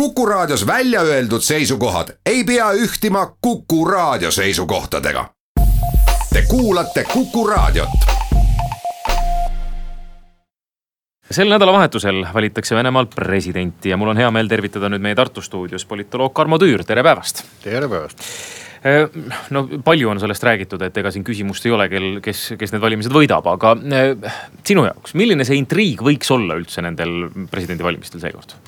Kuku Raadios välja öeldud seisukohad ei pea ühtima Kuku Raadio seisukohtadega. Te kuulate Kuku Raadiot. sel nädalavahetusel valitakse Venemaal presidenti ja mul on hea meel tervitada nüüd meie Tartu stuudios politoloog Tarmo Tüür, tere päevast. tere päevast no palju on sellest räägitud, et ega siin küsimust ei ole, kel, kes, kes need valimised võidab, aga sinu jaoks, milline see intriig võiks olla üldse nendel presidendivalimistel seekord?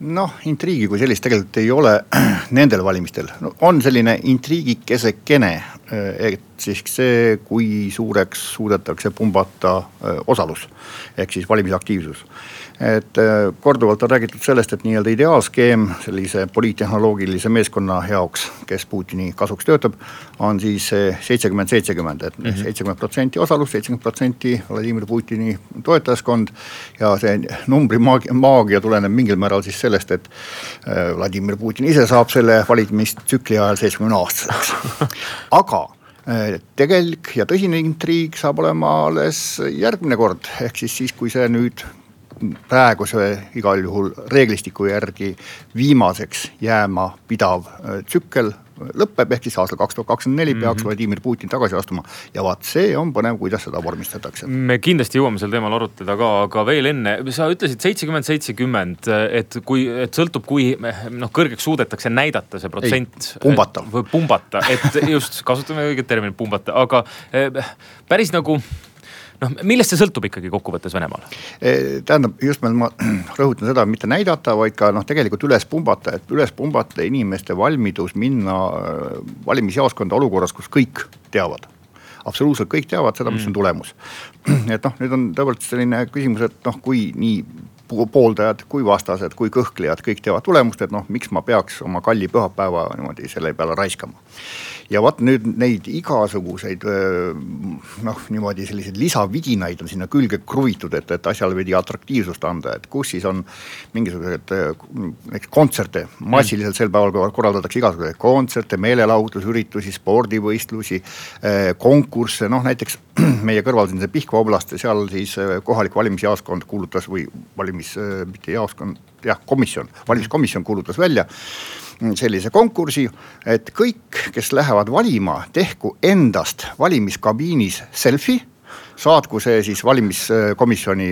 Noh, intriigi kui sellist tegelikult ei ole nendel valimistel no,, on selline intriigikesekene. et siis see, kui suureks suudetakse pumbata osalus ehk siis valimisaktiivsus et äh, korduvalt on räägitud sellest, et nii-öelda ideaalskeem sellise poliittehnoloogilise meeskonna jaoks, kes Putini kasuks töötab, on siis seitsekümmend, seitsekümmend, et mhm. seitsekümmend protsenti osalust, seitsekümmend protsenti Vladimir Putini toetajaskond. ja see numbri maagia, maagia tuleneb mingil määral siis sellest, et äh, Vladimir Putin ise saab selle valimistsükli ajal seitsmekümne aastaseks, aga äh, tegelik ja tõsine intriig saab olema alles järgmine kord, ehk siis siis, kui see nüüd praeguse igal juhul reeglistiku järgi viimaseks jääma pidav äh, tsükkel lõpeb, ehk siis aastal kaks tuhat kakskümmend neli peaks mhm. Vladimir Putin tagasi astuma. ja vaat see on põnev, kuidas seda vormistatakse. me kindlasti jõuame sel teemal arutleda ka, aga veel enne, sa ütlesid seitsekümmend, seitsekümmend, et kui, et sõltub, kui noh, kõrgeks suudetakse näidata see protsent. pumbata. või pumbata, et just kasutame õiget terminit pumbata, aga eh, päris nagu noh, millest see sõltub ikkagi kokkuvõttes Venemaal? E, tähendab, just ma rõhutan seda, mitte näidata, vaid ka noh, tegelikult üles pumbata, et üles pumbata inimeste valmidus minna äh, valimisjaoskonda olukorras, kus kõik teavad absoluutselt kõik teavad seda, mis on mm. tulemus. et noh, nüüd on tõepoolest selline küsimus, et noh, kui nii pooldajad kui vastased kui kõhklejad kõik teavad tulemust, et noh, miks ma peaks oma kalli pühapäeva niimoodi selle peale raiskama. ja vot nüüd neid igasuguseid noh, niimoodi selliseid lisavidinaid on sinna külge kruvitud, et, et asjale veidi atraktiivsust anda, et kus siis on mingisugused näiteks kontserte, massiliselt sel päeval korraldatakse igasuguseid kontserte, meelelahutusüritusi, spordivõistlusi, konkursse, noh näiteks meie kõrval siin see Pihkva oblast, seal siis kohalik valimisjaoskond kuulutas või valimis valimis, äh, mitte jaoskond, jah, komisjon, valimiskomisjon kuulutas välja sellise konkursi, et kõik, kes lähevad valima, tehku endast valimiskabiinis selfie saatku see siis valimiskomisjoni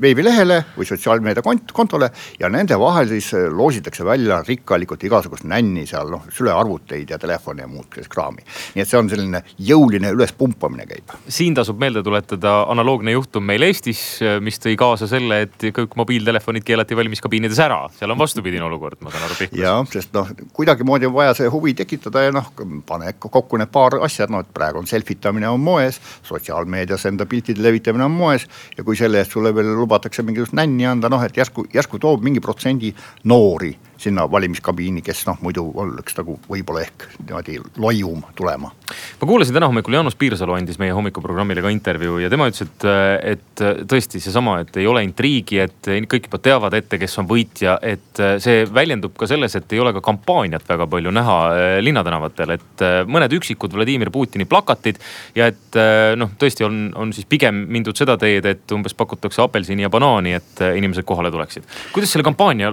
veebilehele või sotsiaalmeedia kont-, kontole ja nende vahel siis loositakse välja rikkalikult igasugust nänni seal noh, sülearvuteid ja telefone ja muud sellist kraami. nii et see on selline jõuline ülespumpamine käib. siin tasub meelde tuletada analoogne juhtum meil Eestis, mis tõi kaasa selle, et kõik mobiiltelefonid keelati valimiskabiinides ära, seal on vastupidine olukord, ma saan aru Pihkvas. jah, sest noh, kuidagimoodi on vaja see huvi tekitada ja noh, pane kokku need paar asja, noh et praegu on selfie tamine on moes, sotsiaalmeedias enda enda piltide levitamine on moes. ja kui selle eest sulle veel lubatakse mingisugust nänni anda, noh et järsku, järsku toob mingi protsendi noori sinna valimiskabiini, kes noh, muidu oleks nagu võib-olla ehk niimoodi loium tulema. ma kuulasin täna hommikul Jaanus Piirsalu andis meie hommikuprogrammile ka intervjuu ja tema ütles, et, et tõesti seesama, et ei ole intriigi, et kõik juba teavad ette, kes on võitja, et see väljendub ka selles, et ei ole ka kampaaniat väga palju näha eh, linnatänavatel, et eh, mõned üksikud Vladimir Putini plakatid ja et eh, noh, tõesti on, on siis pigem mindud seda teed, et umbes pakutakse apelsini ja banaani, et inimesed kohale tuleksid. kuidas selle kampaania,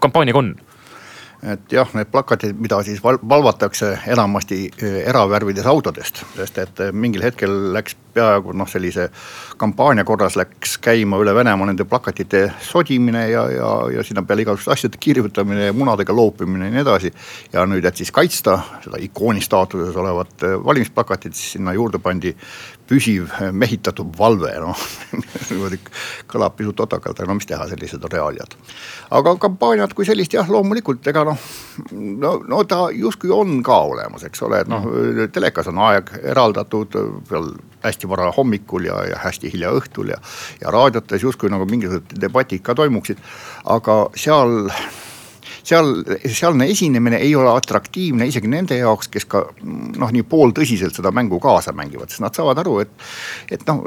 kampaaniaga on? Et jah, need plakatid, mida siis val-, valvatakse enamasti eh, eravärvides autodest, sest et eh, mingil hetkel läks peaaegu noh, sellise kampaania korras läks käima üle Venemaa nende plakatite sodimine ja, ja, ja sinna peale igasuguste asjade kirjutamine ja munadega loopimine ja nii edasi. ja nüüd, et siis kaitsta seda ikooni staatuses olevat eh, valimisplakatit, siis sinna juurde pandi püsiv mehitatud valve, noh niimoodi kõlab pisut otakalt, aga no mis teha, sellised on reaaliad. aga kampaaniat kui sellist jah, loomulikult, ega noh, no, no ta justkui on ka olemas, eks ole, et noh telekas on aeg eraldatud veel hästi vara hommikul ja, ja hästi hilja õhtul ja, ja raadiotes justkui nagu mingisugused debatid ka toimuksid, aga seal seal, sealne esinemine ei ole atraktiivne isegi nende jaoks, kes ka noh, nii pooltõsiselt seda mängu kaasa mängivad, sest nad saavad aru, et. et noh,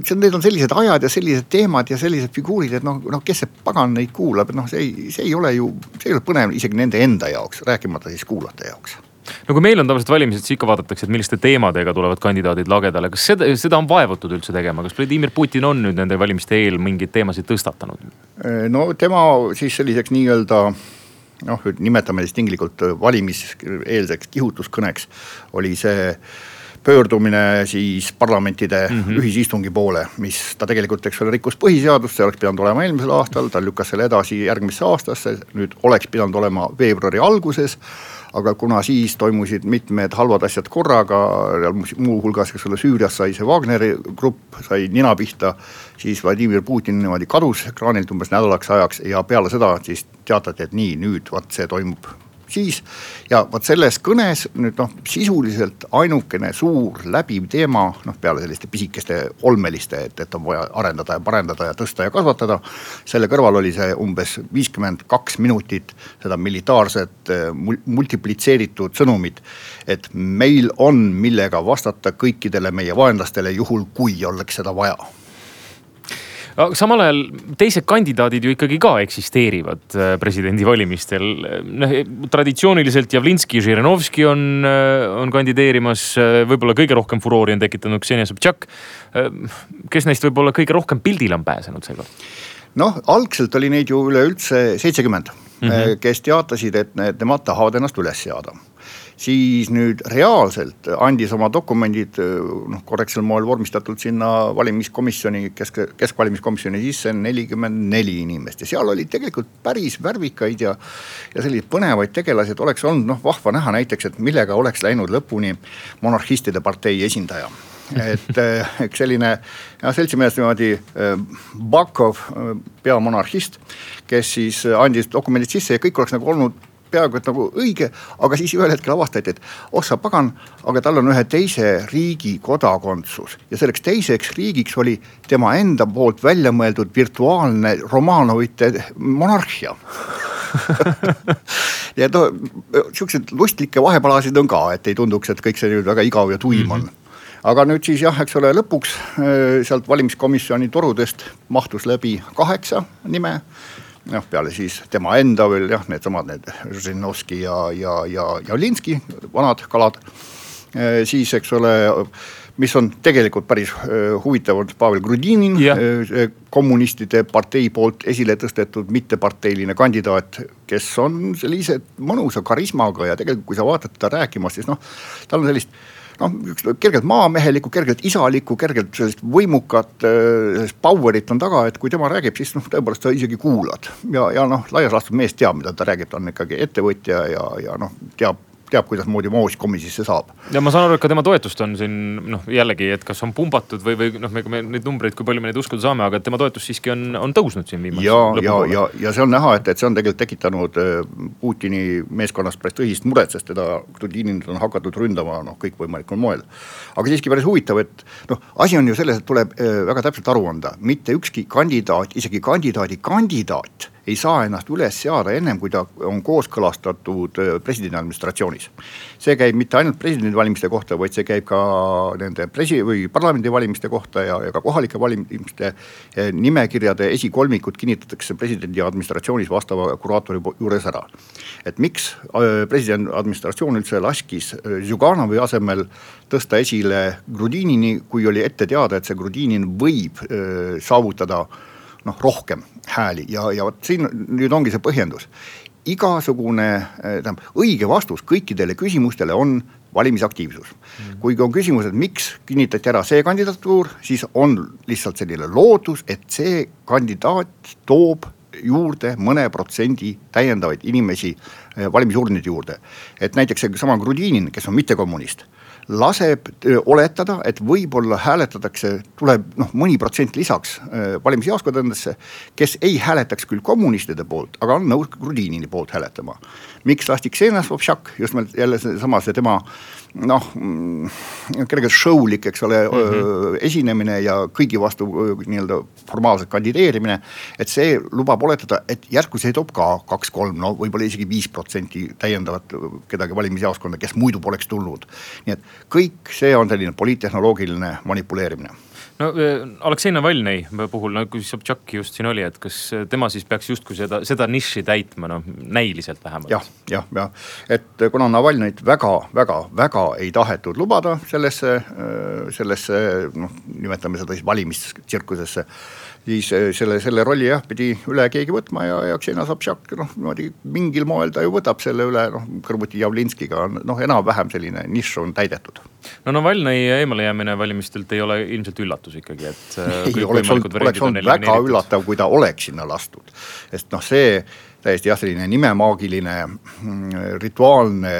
need on sellised ajad ja sellised teemad ja sellised figuurid, et noh, noh, kes see pagan neid kuulab, et noh, see ei, see ei ole ju, see ei ole põnev isegi nende enda jaoks, rääkimata siis kuulajate jaoks no kui meil on tavaliselt valimised, siis ikka vaadatakse, et milliste teemadega tulevad kandidaadid lagedale, kas seda, seda on vaevutud üldse tegema, kas Vladimir Putin on nüüd nende valimiste eel mingeid teemasid tõstatanud? no tema siis selliseks nii-öelda noh, nimetame siis tinglikult valimiseelseks kihutuskõneks oli see pöördumine siis parlamentide mm -hmm. ühisistungi poole, mis ta tegelikult, eks ole, rikkus põhiseadust, see oleks pidanud olema eelmisel aastal, ta lükkas selle edasi järgmisse aastasse, nüüd oleks pidanud olema veebruari alguses aga kuna siis toimusid mitmed halvad asjad korraga, muuhulgas, eks ole, Süürias sai see Wagneri grupp sai nina pihta, siis Vladimir Putin niimoodi kadus ekraanilt umbes nädalaks ajaks ja peale seda siis teatati, et nii, nüüd vot see toimub siis. ja vot selles kõnes nüüd noh, sisuliselt ainukene suur läbiv teema noh, peale selliste pisikeste olmeliste, et, et on vaja arendada ja parendada ja tõsta ja kasvatada. selle kõrval oli see umbes viiskümmend kaks minutit seda militaarset multiplitseeritud sõnumit. et meil on, millega vastata kõikidele meie vaenlastele, juhul kui oleks seda vaja samal ajal teised kandidaadid ju ikkagi ka eksisteerivad äh, presidendivalimistel. noh traditsiooniliselt Javlinski, Žirinovski on, äh, on kandideerimas, äh, võib-olla kõige rohkem furoori on tekitanud Ksenia Sobtšak. kes neist võib-olla kõige rohkem pildile on pääsenud seekord? noh, algselt oli neid ju üleüldse seitsekümmend mm, -hmm. kes teatasid, et nemad tahavad ennast üles seada siis nüüd reaalselt andis oma dokumendid noh, korrektsel moel vormistatult sinna valimiskomisjoni, kesk, keskvalimiskomisjoni sisse nelikümmend neli inimest ja seal oli tegelikult päris värvikaid ja. ja selliseid põnevaid tegelasi, et oleks olnud noh vahva näha näiteks, et millega oleks läinud lõpuni monarhistide partei esindaja et üks selline noh, seltsimees niimoodi Bakov, peamonarhist, kes siis andis dokumendid sisse ja kõik oleks nagu olnud peaaegu et nagu õige, aga siis ühel hetkel avastati, et oh sa pagan, aga tal on ühe teise riigi kodakondsus. Ja selleks teiseks riigiks oli tema enda poolt välja mõeldud virtuaalne Romanovite monarhia. Ja no siukseid lustlikke vahepalasid on ka, et ei tunduks, et kõik see nüüd väga igav ja tuim on. Mm. -hmm aga nüüd siis jah, eks ole, lõpuks äh, sealt valimiskomisjoni torudest mahtus läbi kaheksa nime noh, peale siis tema enda veel jah, needsamad need Žinovski ja, ja, ja Javlinski, vanad kalad. Eh, siis, eks ole, mis on tegelikult päris eh, huvitav, on Pavel Grudinin eh, kommunistide partei poolt esile tõstetud mitteparteiline kandidaat, kes on sellise mõnusa karismaga ja tegelikult, kui sa vaatad teda rääkimas, siis noh, tal on sellist noh, kergelt maamehelikku, kergelt isalikku, kergelt sellist võimukat, äh, sellist power'it on taga, et kui tema räägib, siis noh, tõepoolest sa isegi kuulad. ja, ja noh, laias laastus mees teab, mida ta räägib, ta on ikkagi ettevõtja ja, ja noh, teab teab, kuidasmoodi mooskomisisse saab. ja ma saan aru, et ka tema toetust on siin noh, jällegi, et kas on pumbatud või, või noh, me neid numbreid, kui palju me neid uskuda saame, aga tema toetus siiski on, on tõusnud siin viimase. ja, ja, ja, ja see on näha, et, et see on tegelikult tekitanud äh, Putini meeskonnas päris tõsist muret, sest teda Grudinit on hakatud ründama noh, kõikvõimalikul moel. aga siiski päris huvitav, et noh, asi on ju selles, et tuleb äh, väga täpselt aru anda, mitte ükski kandidaat, isegi kandidaadi kandidaat ei saa ennast üles seada ennem, kui ta on kooskõlastatud äh, presidendi administratsioonis. see käib mitte ainult presidendivalimiste kohta, vaid see käib ka nende presi- või parlamendivalimiste kohta ja, ja ka kohalike valimiste äh, nimekirjade esikolmikud kinnitatakse presidendi administratsioonis vastava kuraatori juures ära. et miks äh, presidendi administratsioon üldse laskis Zjuganovi asemel tõsta esile Grudinini, kui oli ette teada, et see Grudinin võib saavutada noh rohkem hääli ja, ja vot siin nüüd ongi see põhjendus. igasugune eh, tähendab õige vastus kõikidele küsimustele on valimisaktiivsus mm.. kui on küsimus, et miks kinnitati ära see kandidatuur, siis on lihtsalt selline lootus, et see kandidaat toob juurde mõne protsendi täiendavaid inimesi eh, valimisurnide juurde. et näiteks seesama Grudinin, kes on mittekommunist laseb oletada, et võib-olla hääletatakse, tuleb noh, mõni protsent lisaks valimisjaoskondadesse, kes ei hääletaks küll kommunistide poolt, aga on nõus Grudinini poolt hääletama. miks lasti Ksenia Sobtšak, just nimelt jälle seesama, see tema noh, kergelt show'lik, eks ole mm, -hmm. esinemine ja kõigi vastu nii-öelda formaalselt kandideerimine. et see lubab oletada, et see toob ka kaks-kolm, no võib-olla isegi viis protsenti täiendavat kedagi valimisjaoskonda, kes muidu poleks tulnud. nii et kõik see on selline poliittehnoloogiline manipuleerimine no Aleksei Navalnõi puhul, kui Sobtšak just siin oli, et kas tema siis peaks justkui seda, seda nišši täitma, noh näiliselt vähemalt ja,. jah, jah, jah, et kuna Navalnõit väga, väga, väga ei tahetud lubada sellesse, sellesse noh, nimetame seda siis valimistsirkusesse siis selle, selle rolli jah, pidi üle keegi võtma ja, ja Ksenia Sobtšak noh, niimoodi mingil moel ta ju võtab selle üle, noh kõrvuti Javlinskiga on noh, enam-vähem selline nišš on täidetud. no Navalnõi eemalejäämine valimistelt ei ole ilmselt üllatus ikkagi, et. ei, oleks olnud, oleks olnud väga üllatav, kui ta oleks sinna lastud, sest noh, see täiesti jah, selline nimemaagiline mm, rituaalne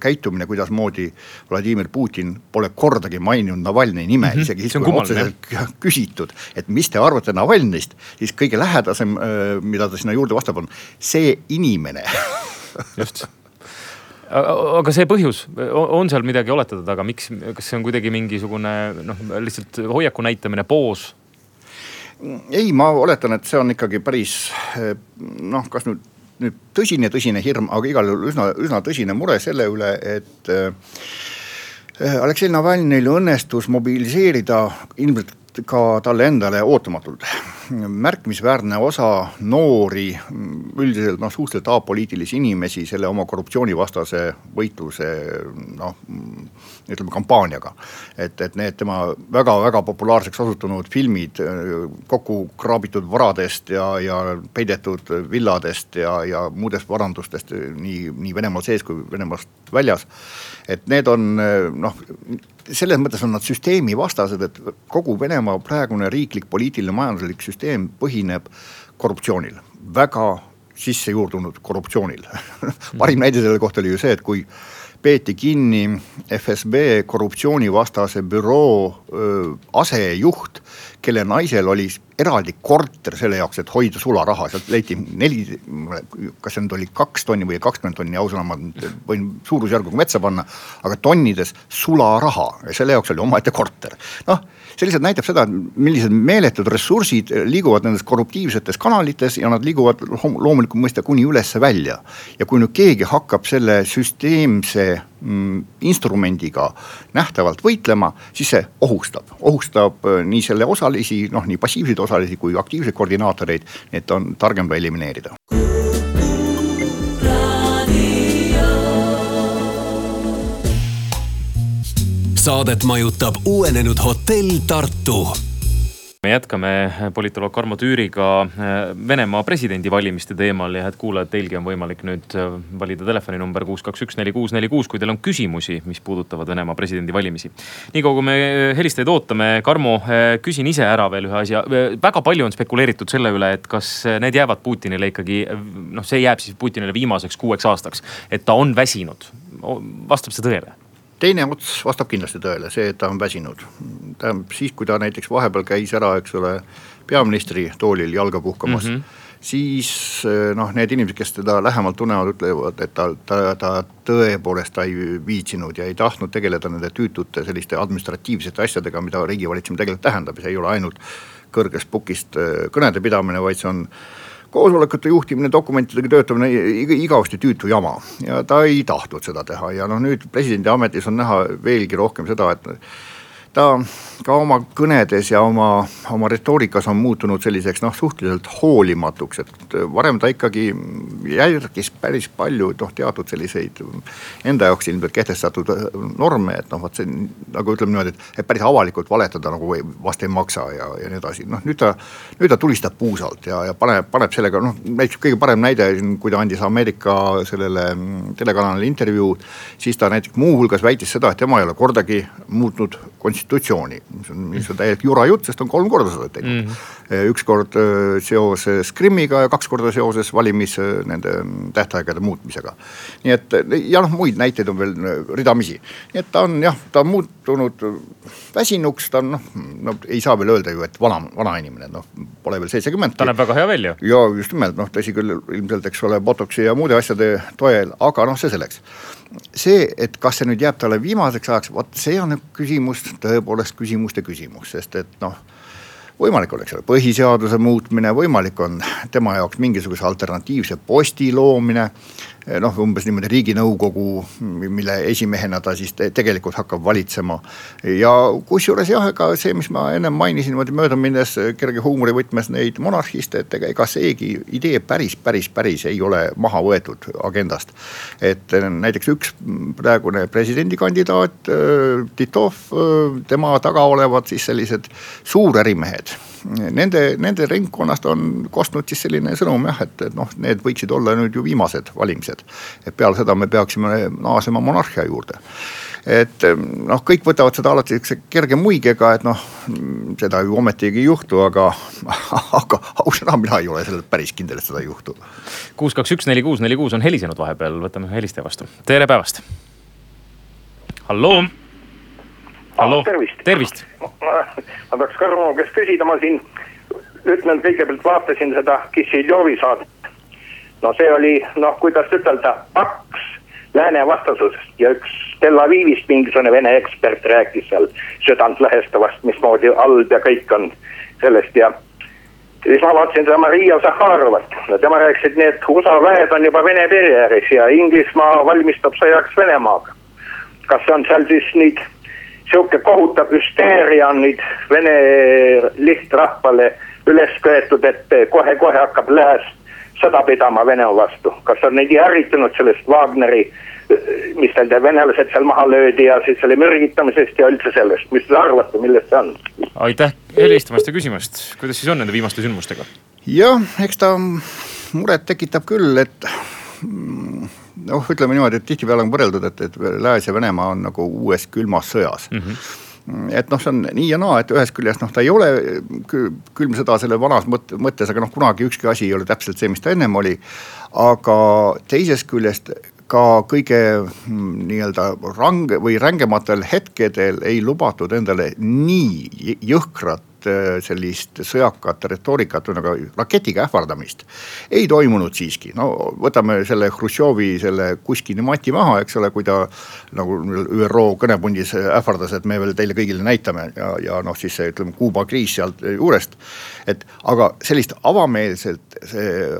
käitumine, kuidasmoodi Vladimir Putin pole kordagi maininud Navalnõi nime mm, -hmm. isegi siis kui otseselt küsitud, et mis te arvate Navalnõist, siis kõige lähedasem, äh, mida ta sinna juurde vastab, on see inimene just aga see põhjus, on seal midagi oletada taga, miks, kas see on kuidagi mingisugune noh, lihtsalt hoiaku näitamine, poos? Ei, ma oletan, et see on ikkagi päris noh, kas nüüd, nüüd tõsine, tõsine hirm, aga igal juhul üsna, üsna tõsine mure selle üle, et äh, Aleksei Navalnõil õnnestus mobiliseerida ilmselt ka talle endale ootamatult. märkimisväärne osa noori, üldiselt noh, suhteliselt apoliitilisi inimesi selle oma korruptsioonivastase võitluse noh, ütleme kampaaniaga. et, et need tema väga-väga populaarseks osutunud filmid kokku kraabitud varadest ja, ja peidetud villadest ja, ja muudest varandustest nii, nii Venemaal sees kui Venemaast väljas. et need on noh selles mõttes on nad süsteemivastased, et kogu Venemaa praegune riiklik, poliitiline, majanduslik süsteem põhineb korruptsioonil, väga sisse juurdunud korruptsioonil parim näide selle kohta oli ju see, et kui peeti kinni FSB korruptsioonivastase büroo asejuht, kelle naisel oli eraldi korter selle jaoks, et hoida sularaha, sealt leiti neli, kas see nüüd oli kaks tonni või kakskümmend tonni, ausõna, ma võin suurusjärguga metsa panna. aga tonnides sularaha ja selle jaoks oli omaette korter, noh see lihtsalt näitab seda, millised meeletud ressursid liiguvad nendes korruptiivsetes kanalites ja nad liiguvad loomulikult mõista kuni ülesse välja. ja kui nüüd keegi hakkab selle süsteemse mm, instrumendiga nähtavalt võitlema, siis see ohustab, ohustab äh, nii selle osalisi, noh nii passiivseid osalisi kui aktiivseid koordinaatoreid, et on targem ka elimineerida. Saadet majutab uuenenud hotell Tartu me jätkame politoloog Karmo Tüüriga äh, Venemaa presidendivalimiste teemal ja head kuulajad, teilgi on võimalik nüüd äh, valida telefoninumber kuus, kaks, üks, neli, kuus, neli, kuus, kui teil on küsimusi, mis puudutavad Venemaa presidendivalimisi. niikaua kui me äh, helistajaid ootame, Karmo, küsin ise ära veel ühe asja. väga palju on spekuleeritud selle üle, et kas need jäävad Putinile ikkagi, noh, see jääb siis Putinile viimaseks kuueks aastaks, et ta on väsinud. vastab see tõele? Teine ots vastab kindlasti tõele, see, et ta on väsinud. tähendab siis, kui ta näiteks vahepeal käis ära, eks ole, peaministri toolil jalga puhkamas mm. -hmm siis eh, noh, need inimesed, kes teda lähemalt tunnevad, ütlevad, et ta, ta, ta tõepoolest ta ei viitsinud ja ei tahtnud tegeleda nende tüütute selliste administratiivsete asjadega, mida riigivalitsemine tegelikult tähendab ja see ei ole ainult kõrgest pukist eh, kõnede pidamine, vaid see on koosolekute juhtimine, dokumentidega töötamine, igavesti tüütu jama. Ja ta ei tahtnud seda teha. Ja noh, nüüd presidendi ametis on näha veelgi rohkem seda, et ta ka oma kõnedes ja oma, oma retoorikas on muutunud selliseks noh, suhteliselt hoolimatuks, et varem ta ikkagi järgis päris palju noh, teatud selliseid enda jaoks ilmselt kehtestatud norme, et noh, vot see nagu ütleme niimoodi, et, et päris avalikult valetada nagu vast ei maksa ja, ja nii edasi, noh nüüd ta, nüüd ta tulistab puusalt ja, ja paneb, paneb sellega noh, näiteks kõige parem näide, kui ta andis Ameerika sellele telekanalile intervjuu, siis ta näiteks muuhulgas väitis seda, et tema ei ole kordagi muutnud konstitutsiooni mis on, mis on täielik jura jutt, sest on kolm korda seda teinud mm. -hmm. üks kord äh, seoses Krimmiga ja kaks korda seoses valimis äh, nende tähtaegade muutmisega. nii et ja noh, muid näiteid on veel ridamisi, nii et ta on jah, ta on muutunud väsinuks, ta on noh, no ei saa veel öelda ju, et vana, vana inimene, noh pole veel seitsekümmend. ta näeb väga hea välja. ja just nimelt noh, tõsi küll ilmselt, eks ole, botoksi ja muude asjade toel, aga noh, see selleks see, et kas see nüüd jääb talle viimaseks ajaks, vot see on küsimus, tõepoolest küsimuste küsimus, sest et noh võimalik oleks selle põhiseaduse muutmine, võimalik on tema jaoks mingisuguse alternatiivse posti loomine noh, umbes niimoodi riiginõukogu, mille esimehena ta siis te tegelikult hakkab valitsema. ja kusjuures jah, ega see, mis ma ennem mainisin niimoodi möödaminnes kerge huumori võtmes neid monarhiste, et ega, ega seegi idee päris, päris, päris ei ole maha võetud agendast. et näiteks üks praegune presidendikandidaat Titov, tema taga olevad siis sellised suurärimehed nende, nende ringkonnast on kostnud siis selline sõnum jah, et, et noh, need võiksid olla nüüd ju viimased valimised. et peale seda me peaksime naasema monarhia juurde et noh, kõik võtavad seda alati sihukese kerge muigega, et noh, seda ju ometigi ei juhtu, aga, aga ausõna, mina ei ole selles päris kindel, et seda ei juhtu. kuus, kaks, üks, neli, kuus, neli, kuus on helisenud vahepeal, võtame helistaja vastu, tere päevast. halloo hallo, tervist. tervist. ma peaks Kõrmo käest küsida, ma siin ütlen, kõigepealt vaatasin seda Kissiljovi saadet. no see oli noh, kuidas ütelda, paks lääne vastasusest ja üks Tel Avivist mingisugune vene ekspert rääkis seal südantlõhestavast, mismoodi halb ja kõik on sellest ja siis ma vaatasin seda Maria Zahharovat ja tema rääkis, et need USA väed on juba Vene pere ääres ja Inglismaa valmistab sõjaks Venemaaga. kas on seal siis nüüd sihuke kohutav hüsteeria on nüüd Vene lihtrahvale üles köetud, et kohe-kohe hakkab lääs sõda pidama Venemaa vastu. kas on neid ärritunud sellest Wagneri, mis nende venelased seal maha löödi ja siis selle mürgitamisest ja üldse sellest, mis te arvate, millest see on? aitäh helistamast ja küsimast, kuidas siis on nende viimaste sündmustega? jah, eks ta muret tekitab küll, et noh, ütleme niimoodi, et tihtipeale on võrreldud, et, et Lääs ja Venemaa on nagu uues külmas sõjas mm. -hmm et noh, see on nii ja naa, et ühest küljest noh, ta ei ole külm sõda selle vanas mõt-, mõttes, aga noh, kunagi ükski asi ei ole täpselt see, mis ta ennem oli. aga teisest küljest ka kõige mm, nii-öelda range või rängematel hetkedel ei lubatud endale nii jõhkrat sellist sõjakat retoorikat või nagu raketiga ähvardamist ei toimunud siiski. no võtame selle Hruštšovi selle kuskini mati maha, eks ole, kui ta nagu ÜRO kõnepundis ähvardas, et me veel teile kõigile näitame ja, ja noh, siis see ütleme Kuuba kriis sealt juurest. et aga sellist avameelselt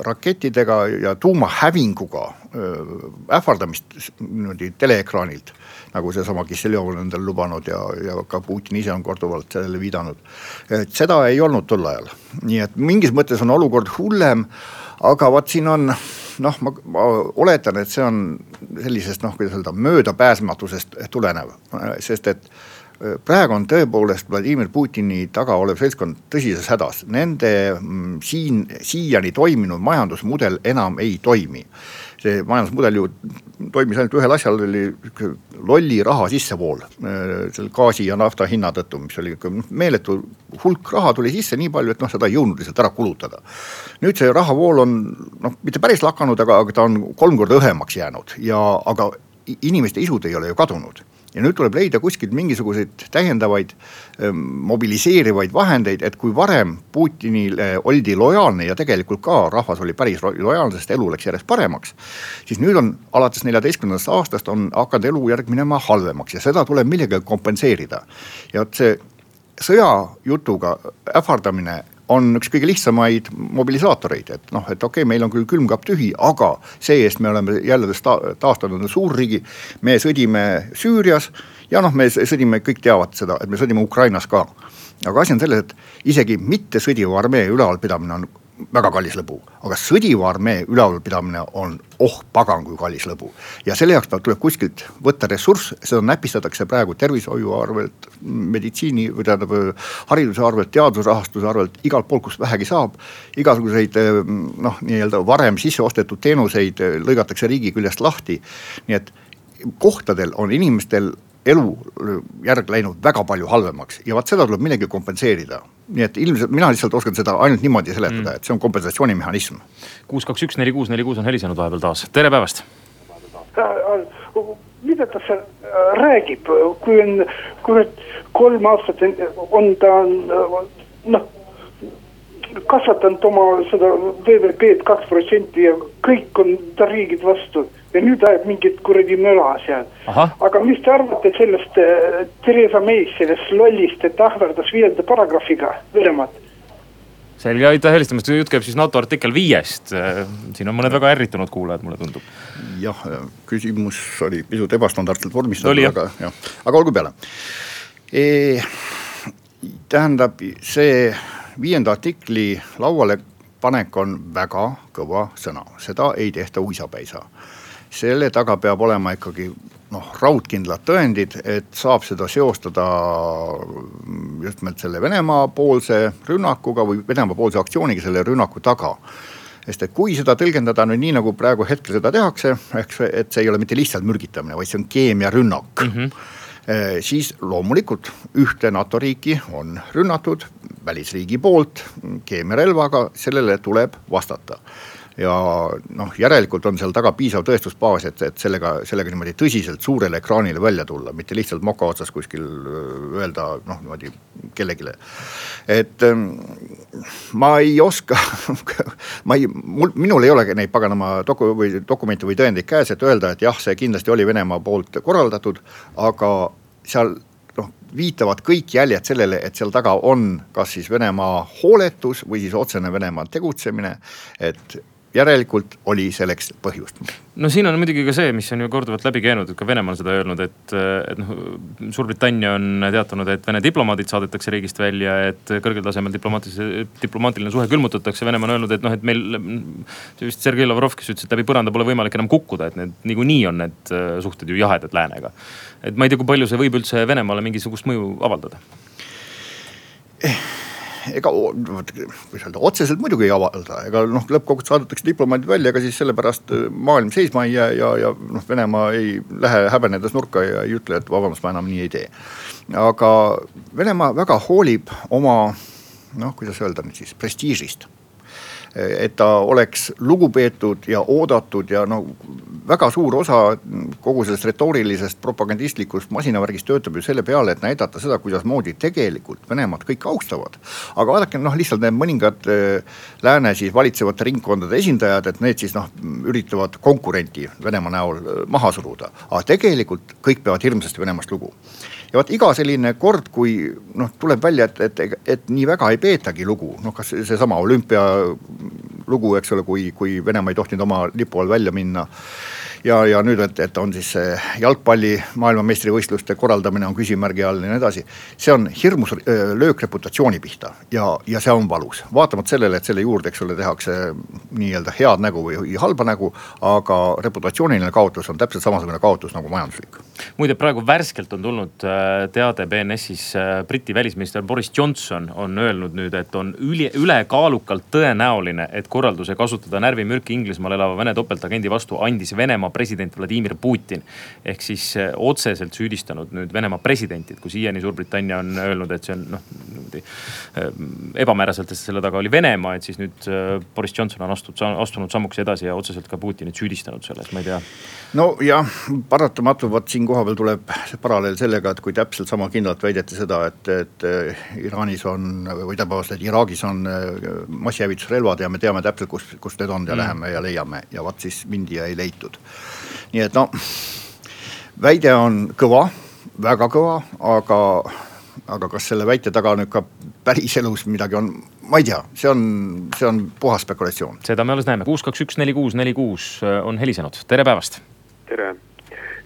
rakettidega ja tuumahävinguga äh, ähvardamist niimoodi teleekraanilt nagu seesama Kisseljov on endale lubanud ja, ja ka Putin ise on korduvalt sellele viidanud. et seda ei olnud tol ajal, nii et mingis mõttes on olukord hullem, aga vot siin on noh, ma, ma oletan, et see on sellisest noh, kuidas öelda, möödapääsmatusest tulenev, sest et äh, praegu on tõepoolest Vladimir Putini taga olev seltskond tõsises hädas, nende mm, siin, siiani toiminud majandusmudel enam ei toimi see majandusmudel ju toimis ainult ühel asjal, oli lolli raha sissevool äh, selle gaasi ja nafta hinna tõttu, mis oli ikka meeletu hulk raha tuli sisse nii palju, et noh, seda ei jõudnud lihtsalt ära kulutada. nüüd see rahavool on noh, mitte päris lakanud, aga, aga ta on kolm korda õhemaks jäänud ja, aga inimeste isud ei ole ju kadunud ja nüüd tuleb leida kuskilt mingisuguseid täiendavaid ähm, mobiliseerivaid vahendeid, et kui varem Putinile oldi lojaalne ja tegelikult ka rahvas oli päris lojaalne, sest elu läks järjest paremaks. siis nüüd on alates neljateistkümnendast aastast on hakanud elujärg minema halvemaks ja seda tuleb millegagi kompenseerida. ja vot see sõjajutuga ähvardamine on üks kõige lihtsamaid mobilisaatoreid, et noh, et okei okay,, meil on küll külmkapp tühi, aga see-eest me oleme jälle taastanud suurriigi. me sõdime Süürias ja noh, me sõdime, kõik teavad seda, et me sõdime Ukrainas ka. aga asi on selles, et isegi mittesõdiva armee ülalpidamine on väga kallis lõbu, aga sõdiva armee ülalpidamine on oh pagan kui kallis lõbu. ja selle jaoks tuleb kuskilt võtta ressurss, seda näpistatakse praegu tervishoiu arvelt, meditsiini või tähendab hariduse arvelt, teadusrahastuse arvelt, igalt poolt, kust vähegi saab. igasuguseid noh, nii-öelda varem sisse ostetud teenuseid lõigatakse riigi küljest lahti. nii et kohtadel on inimestel elujärg läinud väga palju halvemaks ja vaat seda tuleb millegi kompenseerida. Nii et ilmselt mina lihtsalt oskan seda ainult niimoodi seletada mm., et see on kompensatsioonimehhanism. kuus, kaks, üks, neli, kuus, neli, kuus on helisenud vahepeal taas, tere päevast. mida ta seal äh, räägib, kui on, kui kolm aastat on ta noh kasvatanud oma seda VVP-d kaks protsenti ja kõik on ta riigid vastu ja nüüd ajab mingit kuradi möla seal. aga mis te arvate sellest äh, Theresa May'st, sellest lollist, et ähvardas viienda paragrahviga Venemaad? selge, aitäh helistamast, jutt käib siis NATO artikkel viiest. siin on mõned väga ärritunud kuulajad, mulle tundub. jah, küsimus oli pisut ebastandardselt vormistatud, aga jah, aga olgu peale e,. tähendab, see viienda artikli lauale panek on väga kõva sõna, seda ei tehta uisapäisa. Selle taga peab olema ikkagi noh, raudkindlad tõendid, et saab seda seostada just nimelt selle Venemaa poolse rünnakuga või Venemaa poolse aktsiooniga selle rünnaku taga sest et kui seda tõlgendada nüüd nii, nagu praegu hetkel seda tehakse, ehk see, et see ei ole mitte lihtsalt mürgitamine, vaid see on keemiarünnak mm. -hmm siis loomulikult ühte NATO riiki on rünnatud välisriigi poolt keemiarelvaga, sellele tuleb vastata ja noh, järelikult on seal taga piisav tõestusbaas, et, et sellega, sellega niimoodi tõsiselt suurele ekraanile välja tulla, mitte lihtsalt moka otsas kuskil öelda noh, niimoodi kellelegi. et ähm, ma ei oska ma ei, mul, minul ei olegi neid paganama doku- või dokumente või tõendeid käes, et öelda, et jah, see kindlasti oli Venemaa poolt korraldatud, aga seal noh, viitavad kõik jäljed sellele, et seal taga on kas siis Venemaa hooletus või siis otsene Venemaa tegutsemine. et järelikult oli selleks põhjust. no siin on muidugi ka see, mis on ju korduvalt läbi käinud, et ka Venemaa on seda öelnud, et, et noh, Suurbritannia on teatanud, et Vene diplomaadid saadetakse riigist välja, et kõrgel tasemel diplomaatilise, diplomaatiline suhe külmutatakse. Venemaa on öelnud, et noh, et meil, vist Sergei Lavrov, kes ütles, et läbi põranda pole võimalik enam kukkuda, et need niikuinii on need äh, suhted ju jahedad läänega. et ma ei tea, kui palju see võib üldse Venemaale mingisugust mõju avaldada eh ega kuidas öelda, otseselt muidugi ei avalda, ega noh, lõppkokkuvõttes saadetakse diplomaadid välja, ega siis sellepärast äh, maailm seisma ei jää ja, ja noh, Venemaa ei lähe häbenedes nurka ja ei ütle, et vabandust, ma enam nii ei tee. aga Venemaa väga hoolib oma noh, kuidas öelda nüüd siis prestiižist et ta oleks lugupeetud ja oodatud ja no väga suur osa kogu sellest retoorilisest propagandistlikust masinavärgist töötab ju selle peale, et näidata seda, kuidasmoodi tegelikult Venemaad kõik austavad. aga vaadake noh, lihtsalt need mõningad äh, lääne siis valitsevate ringkondade esindajad, et need siis noh, üritavad konkurenti Venemaa näol äh, maha suruda, aga tegelikult kõik peavad hirmsasti Venemaast lugu ja vot iga selline kord, kui noh, tuleb välja, et, et, et nii väga ei peetagi lugu, noh kas seesama olümpia lugu, eks ole, kui, kui Venemaa ei tohtinud oma lipu all välja minna ja, ja nüüd, et, et on siis see jalgpalli maailmameistrivõistluste korraldamine on küsimärgi all ja nii edasi. see on hirmus löök reputatsiooni pihta ja, ja see on valus, vaatamata sellele, et selle juurde, eks ole, tehakse nii-öelda head nägu või halba nägu. aga reputatsiooniline kaotus on täpselt samasugune kaotus nagu majanduslik. muide, praegu värskelt on tulnud äh, teade BNS-is, äh, Briti välisminister Boris Johnson on öelnud nüüd, et on üli, ülekaalukalt tõenäoline, et korralduse kasutada närvimürki Inglismaal elava Vene topeltagendi vastu andis Venemaa Venemaa president Vladimir Putin. ehk siis eh, otseselt süüdistanud nüüd Venemaa presidenti, et kui siiani Suurbritannia on öelnud, et see on noh niimoodi eh, ebamääraselt, et selle taga oli Venemaa, et siis nüüd eh, Boris Johnson on astunud, astunud sammuks edasi ja otseselt ka Putinit süüdistanud selles, ma ei tea. nojah, paratamatult vot siin kohapeal tuleb paralleel sellega, et kui täpselt sama kindlalt väideti seda, et, et Iraanis on või täpsemalt, et Iraagis on massihävitusrelvad ja me teame täpselt, kus, kus need on ja mm. läheme ja leiame ja vot siis mindi ja ei leitud nii et no väide on kõva, väga kõva, aga, aga kas selle väite taga nüüd ka päriselus midagi on, ma ei tea, see on, see on puhas spekulatsioon. seda me alles näeme, kuus, kaks, üks, neli, kuus, neli, kuus äh, on helisenud, tere päevast. tere.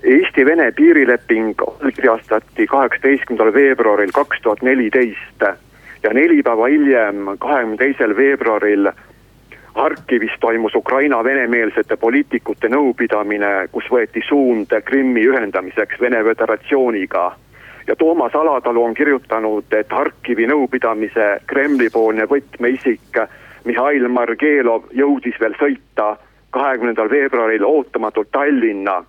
Eesti-Vene piirileping allkirjastati kaheksateistkümnendal veebruaril kaks tuhat neliteist ja neli päeva hiljem, kahekümne teisel veebruaril Harkivis toimus Ukraina venemeelsete poliitikute nõupidamine, kus võeti suund Krimmi ühendamiseks Vene Föderatsiooniga. ja Toomas Alatalu on kirjutanud, et Harkivi nõupidamise Kremli-poolne võtmeisik Mihhail Margelov jõudis veel sõita kahekümnendal veebruaril ootamatult Tallinna,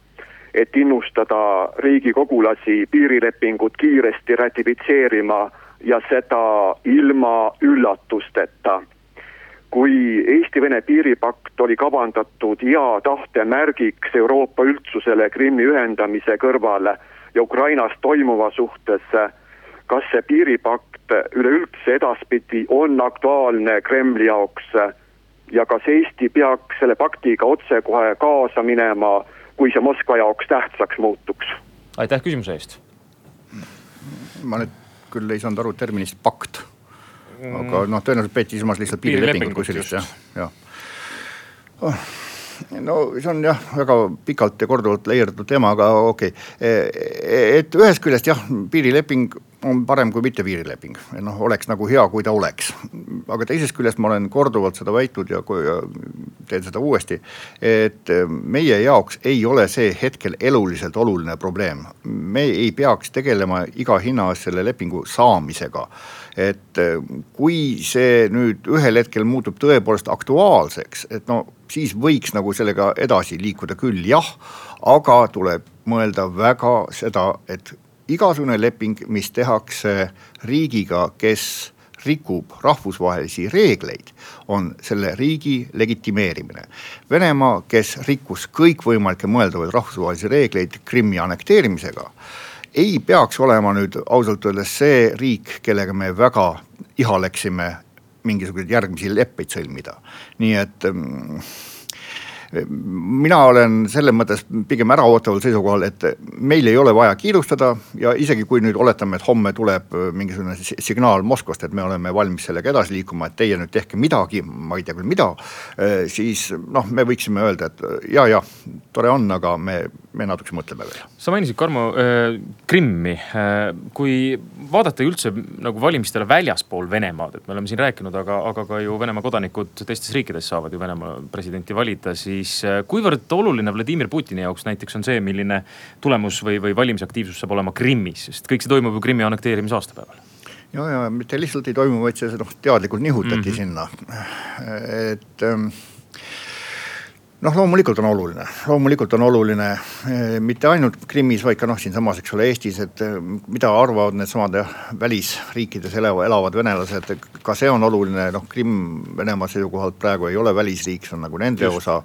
et innustada riigikogulasi piirilepingut kiiresti ratifitseerima ja seda ilma üllatusteta kui Eesti-Vene piiripakt oli kavandatud hea tahte märgiks Euroopa üldsusele Krimmi ühendamise kõrval ja Ukrainas toimuva suhtes, kas see piiripakt üleüldse edaspidi on aktuaalne Kremli jaoks ja kas Eesti peaks selle paktiga otsekohe kaasa minema, kui see Moskva jaoks tähtsaks muutuks? aitäh küsimuse eest. ma nüüd küll ei saanud aru terminist pakt aga noh, tõenäoliselt peeti silmas lihtsalt piirilepingut kui sellist jah, jah. Oh no see on jah, väga pikalt ja korduvalt leierdatud teema, aga okei. Okay.. et ühest küljest jah, piirileping on parem kui mitte piirileping, noh oleks nagu hea, kui ta oleks. aga teisest küljest ma olen korduvalt seda väitnud ja, ja teen seda uuesti, et meie jaoks ei ole see hetkel eluliselt oluline probleem. me ei peaks tegelema iga hinna eest selle lepingu saamisega et kui see nüüd ühel hetkel muutub tõepoolest aktuaalseks, et no siis võiks nagu sellega edasi liikuda küll, jah, aga tuleb mõelda väga seda, et igasugune leping, mis tehakse riigiga, kes rikub rahvusvahelisi reegleid, on selle riigi legitimeerimine. Venemaa, kes rikkus kõikvõimalikke mõeldavaid rahvusvahelisi reegleid Krimmi annekteerimisega, ei peaks olema nüüd ausalt öeldes see riik, kellega me väga ihaleksime mingisuguseid järgmisi leppeid sõlmida, nii et mm, mina olen selles mõttes pigem äraootaval seisukohal, et meil ei ole vaja kiirustada ja isegi kui nüüd oletame, et homme tuleb mingisugune signaal Moskvast, et me oleme valmis sellega edasi liikuma, et teie nüüd tehke midagi, ma ei tea küll, mida. siis noh, me võiksime öelda, et ja, ja tore on, aga me, me natuke mõtleme veel. sa mainisid, Karmo äh,, Krimmi äh,. kui vaadata üldse nagu valimistele väljaspool Venemaad, et me oleme siin rääkinud, aga, aga ka ju Venemaa kodanikud teistes riikides saavad ju Venemaa presidenti valida, siis siis äh, kuivõrd oluline Vladimir Putini jaoks näiteks on see, milline tulemus või, või valimisaktiivsus saab olema Krimmis, sest kõik see toimub ju Krimmi annekteerimise aastapäeval ja, ja mitte lihtsalt ei toimu, vaid see noh teadlikult nihutati mm -hmm. sinna, et ähm, noh, loomulikult on oluline, loomulikult on oluline eh, mitte ainult Krimmis, vaid ka noh, siinsamas, eks ole, Eestis, et eh, mida arvavad needsamad välisriikides elava, elavad venelased, ka see on oluline, noh, Krimm Venemaa seisukohalt praegu ei ole välisriik, see on nagu nende Just. osa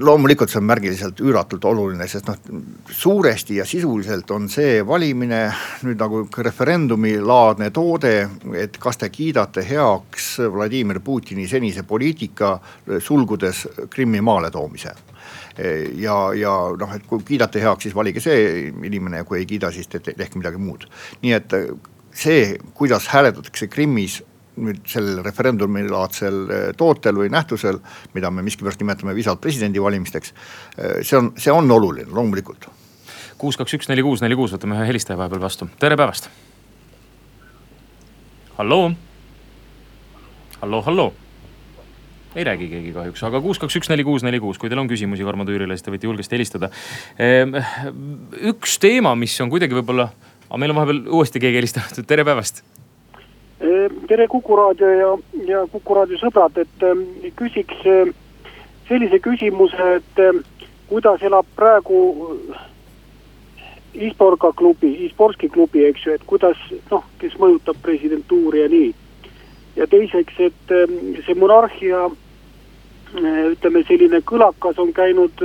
loomulikult see on märgiliselt üüratult oluline, sest noh, suuresti ja sisuliselt on see valimine nüüd nagu referendumilaadne toode, et kas te kiidate heaks Vladimir Putini senise poliitika, sulgudes Krimmi maaletoomise ja, ja noh, et kui kiidate heaks, siis valige see inimene ja kui ei kiida, siis tehke midagi muud. nii et see, kuidas hääletatakse Krimmis nüüd sellel referendumilaadsel eh, tootel või nähtusel, mida me miskipärast nimetame visalt presidendivalimisteks. Eh, see on, see on oluline loomulikult. kuus, kaks, üks, neli, kuus, neli, kuus, võtame ühe helistaja vahepeal vastu, tere päevast. halloo, halloo, halloo ei räägi keegi kahjuks, aga kuus, kaks, üks, neli, kuus, neli, kuus, kui teil on küsimusi Tarmo Tüürile, siis te võite julgesti helistada. Ehm, üks teema, mis on kuidagi võib-olla, aga meil on vahepeal uuesti keegi helistanud, tere päevast tere Kuku raadio ja, ja Kuku raadio sõbrad, et ähm, küsiks äh, sellise küsimuse, et äh, kuidas elab praegu äh, Isporga klubi, Isporski klubi, eks ju, et kuidas noh, kes mõjutab presidentuuri ja nii. ja teiseks, et ähm, see monarhia ütleme, selline kõlakas on käinud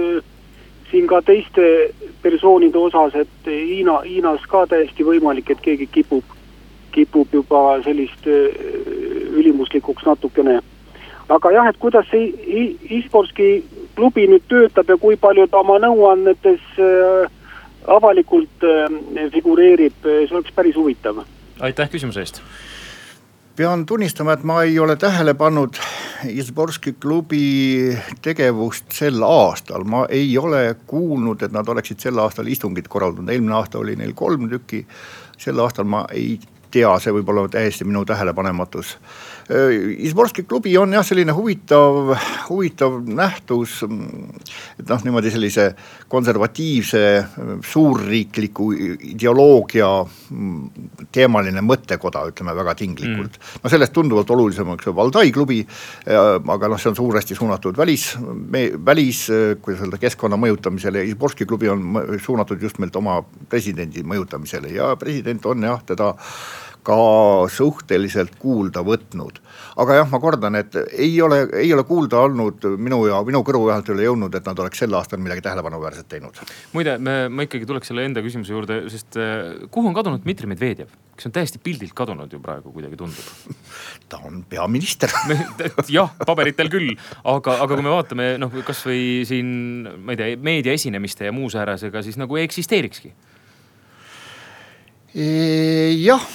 siin ka teiste persoonide osas, et Hiina, Hiinas ka täiesti võimalik, et keegi kipub kipub juba sellist äh, ülimuslikuks natukene. aga jah, et kuidas see e-sportski klubi nüüd töötab ja kui palju ta oma nõuannetes äh, avalikult äh, figureerib, see oleks päris huvitav. aitäh küsimuse eest pean tunnistama, et ma ei ole tähele pannud Izborski klubi tegevust sel aastal, ma ei ole kuulnud, et nad oleksid sel aastal istungit korraldanud, eelmine aasta oli neil kolm tükki. sel aastal ma ei tea, see võib olla täiesti minu tähelepanematus. Izborski klubi on jah, selline huvitav, huvitav nähtus. et noh, niimoodi sellise konservatiivse suurriikliku ideoloogia teemaline mõttekoda, ütleme väga tinglikult mm.. no sellest tunduvalt olulisem on Valdai klubi, aga noh, see on suuresti suunatud välis, välis, kuidas öelda, keskkonna mõjutamisele. Izborski klubi on suunatud just nimelt oma presidendi mõjutamisele ja president on jah, teda ka suhteliselt kuulda võtnud. aga jah, ma kordan, et ei ole, ei ole kuulda olnud minu ja minu kõrvu vähemalt ei ole jõudnud, et nad oleks sel aastal midagi tähelepanuväärset teinud. muide, ma ikkagi tuleks selle enda küsimuse juurde, sest äh, kuhu on kadunud Dmitri Medvedjev? kes on täiesti pildilt kadunud ju praegu kuidagi tundub. ta on peaminister jah, paberitel küll, aga, aga kui me vaatame noh, kasvõi siin, ma ei tea, meedia esinemiste ja muu säärasega, siis nagu ei eksisteerikski. jah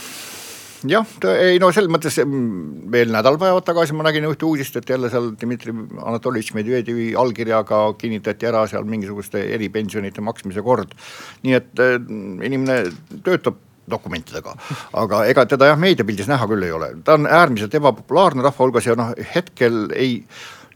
jah, ei no selles mõttes mm, veel nädalpäevad tagasi ma nägin ühte uudist, et jälle seal Dmitri Anatolijevitš Medvedjevi allkirjaga kinnitati ära seal mingisuguste eripensionite maksmise kord. nii et äh, inimene töötab dokumentidega, aga ega teda jah meediapildis näha küll ei ole, ta on äärmiselt ebapopulaarne rahva hulgas ja noh, hetkel ei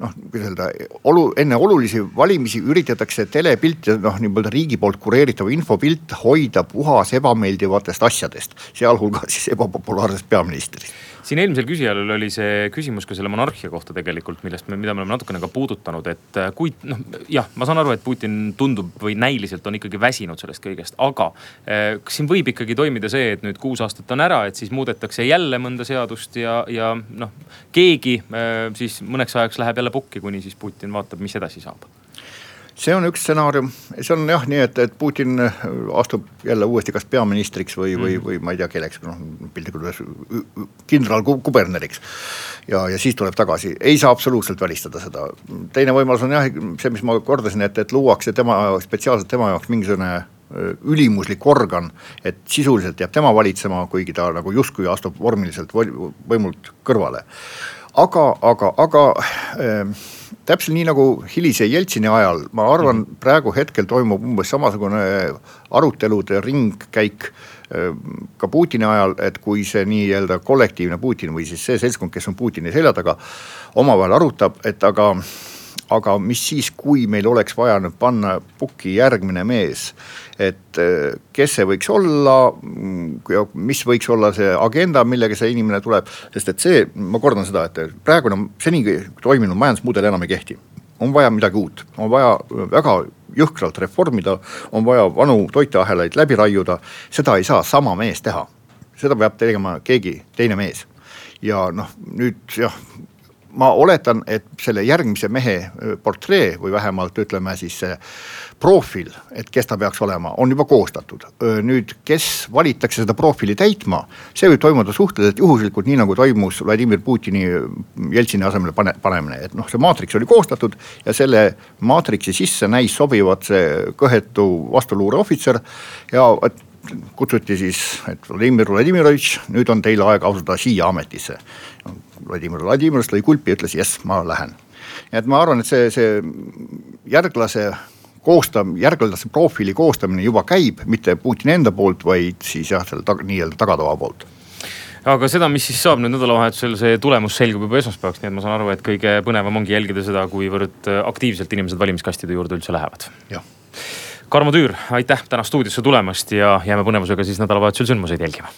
noh, kuidas öelda, olu, enne olulisi valimisi üritatakse telepilt ja noh, nii-öelda riigi poolt kureeritav infopilt hoida puhas ebameeldivatest asjadest, sealhulgas siis ebapopulaarsest peaministrist siin eelmisel küsijal oli see küsimus ka selle monarhia kohta tegelikult, millest me, mida me oleme natukene ka puudutanud, et äh, kui noh, jah, ma saan aru, et Putin tundub või näiliselt on ikkagi väsinud sellest kõigest, aga kas siin võib ikkagi toimida see, et nüüd kuus aastat on ära, et siis muudetakse jälle mõnda seadust ja, ja noh, keegi eh, siis mõneks ajaks läheb jälle pukki, kuni siis Putin vaatab, mis edasi saab see on üks stsenaarium, see on jah nii, et, et Putin äh, astub jälle uuesti kas peaministriks või mm., või, või ma ei tea kelleks, noh piltlikult öeldes kindralkuberneriks. ja, ja siis tuleb tagasi, ei saa absoluutselt välistada seda. teine võimalus on jah see, mis ma kordasin, et, et luuakse tema spetsiaalselt tema jaoks mingisugune äh, ülimuslik organ, et sisuliselt jääb tema valitsema, kuigi ta nagu justkui astub vormiliselt võimult kõrvale. aga, aga, aga äh, täpselt nii nagu hilise Jeltsini ajal, ma arvan mm, -hmm. praegu hetkel toimub umbes samasugune arutelude ringkäik äh, ka Putini ajal, et kui see nii-öelda kollektiivne Putin või siis see seltskond, kes on Putini selja taga, omavahel arutab, et aga aga mis siis, kui meil oleks vaja nüüd panna pukki järgmine mees, et äh, kes see võiks olla ja mis võiks olla see agenda, millega see inimene tuleb, sest et see, ma kordan seda, et praegune seni toiminud majandusmudel enam ei kehti. On vaja midagi uut, on vaja väga jõhkralt reformida, on vaja vanu toiteahelaid läbi raiuda, seda ei saa sama mees teha. seda peab tegema keegi teine mees. Ja noh, nüüd jah, ma oletan, et selle järgmise mehe portree või vähemalt ütleme siis see profiil, et kes ta peaks olema, on juba koostatud. nüüd, kes valitakse seda profiili täitma, see võib toimuda suhteliselt juhuslikult, nii nagu toimus Vladimir Putini Jeltsini asemele pane, panemine, et noh, see maatriks oli koostatud ja selle maatriksi sisse näis sobivat see kõhetu vastuluureohvitser ja kutsuti siis, et Vladimir Vladimirovitš, nüüd on teil aeg asuda siia ametisse. Vladimir Vladimirovitš lõi kulpi ja ütles jess, ma lähen. et ma arvan, et see, see järglase koostam-, järglase profiili koostamine juba käib, mitte Putini enda poolt, vaid siis jah, selle tag, nii-öelda tagatoa poolt aga seda, mis siis saab nüüd nädalavahetusel, see tulemus selgub juba esmaspäevaks, nii et ma saan aru, et kõige põnevam ongi jälgida seda, kuivõrd aktiivselt inimesed valimiskastide juurde üldse lähevad. Karmo Tüür, aitäh täna stuudiosse tulemast ja jääme põnevusega siis nädalavahetusel sündmuseid jälgima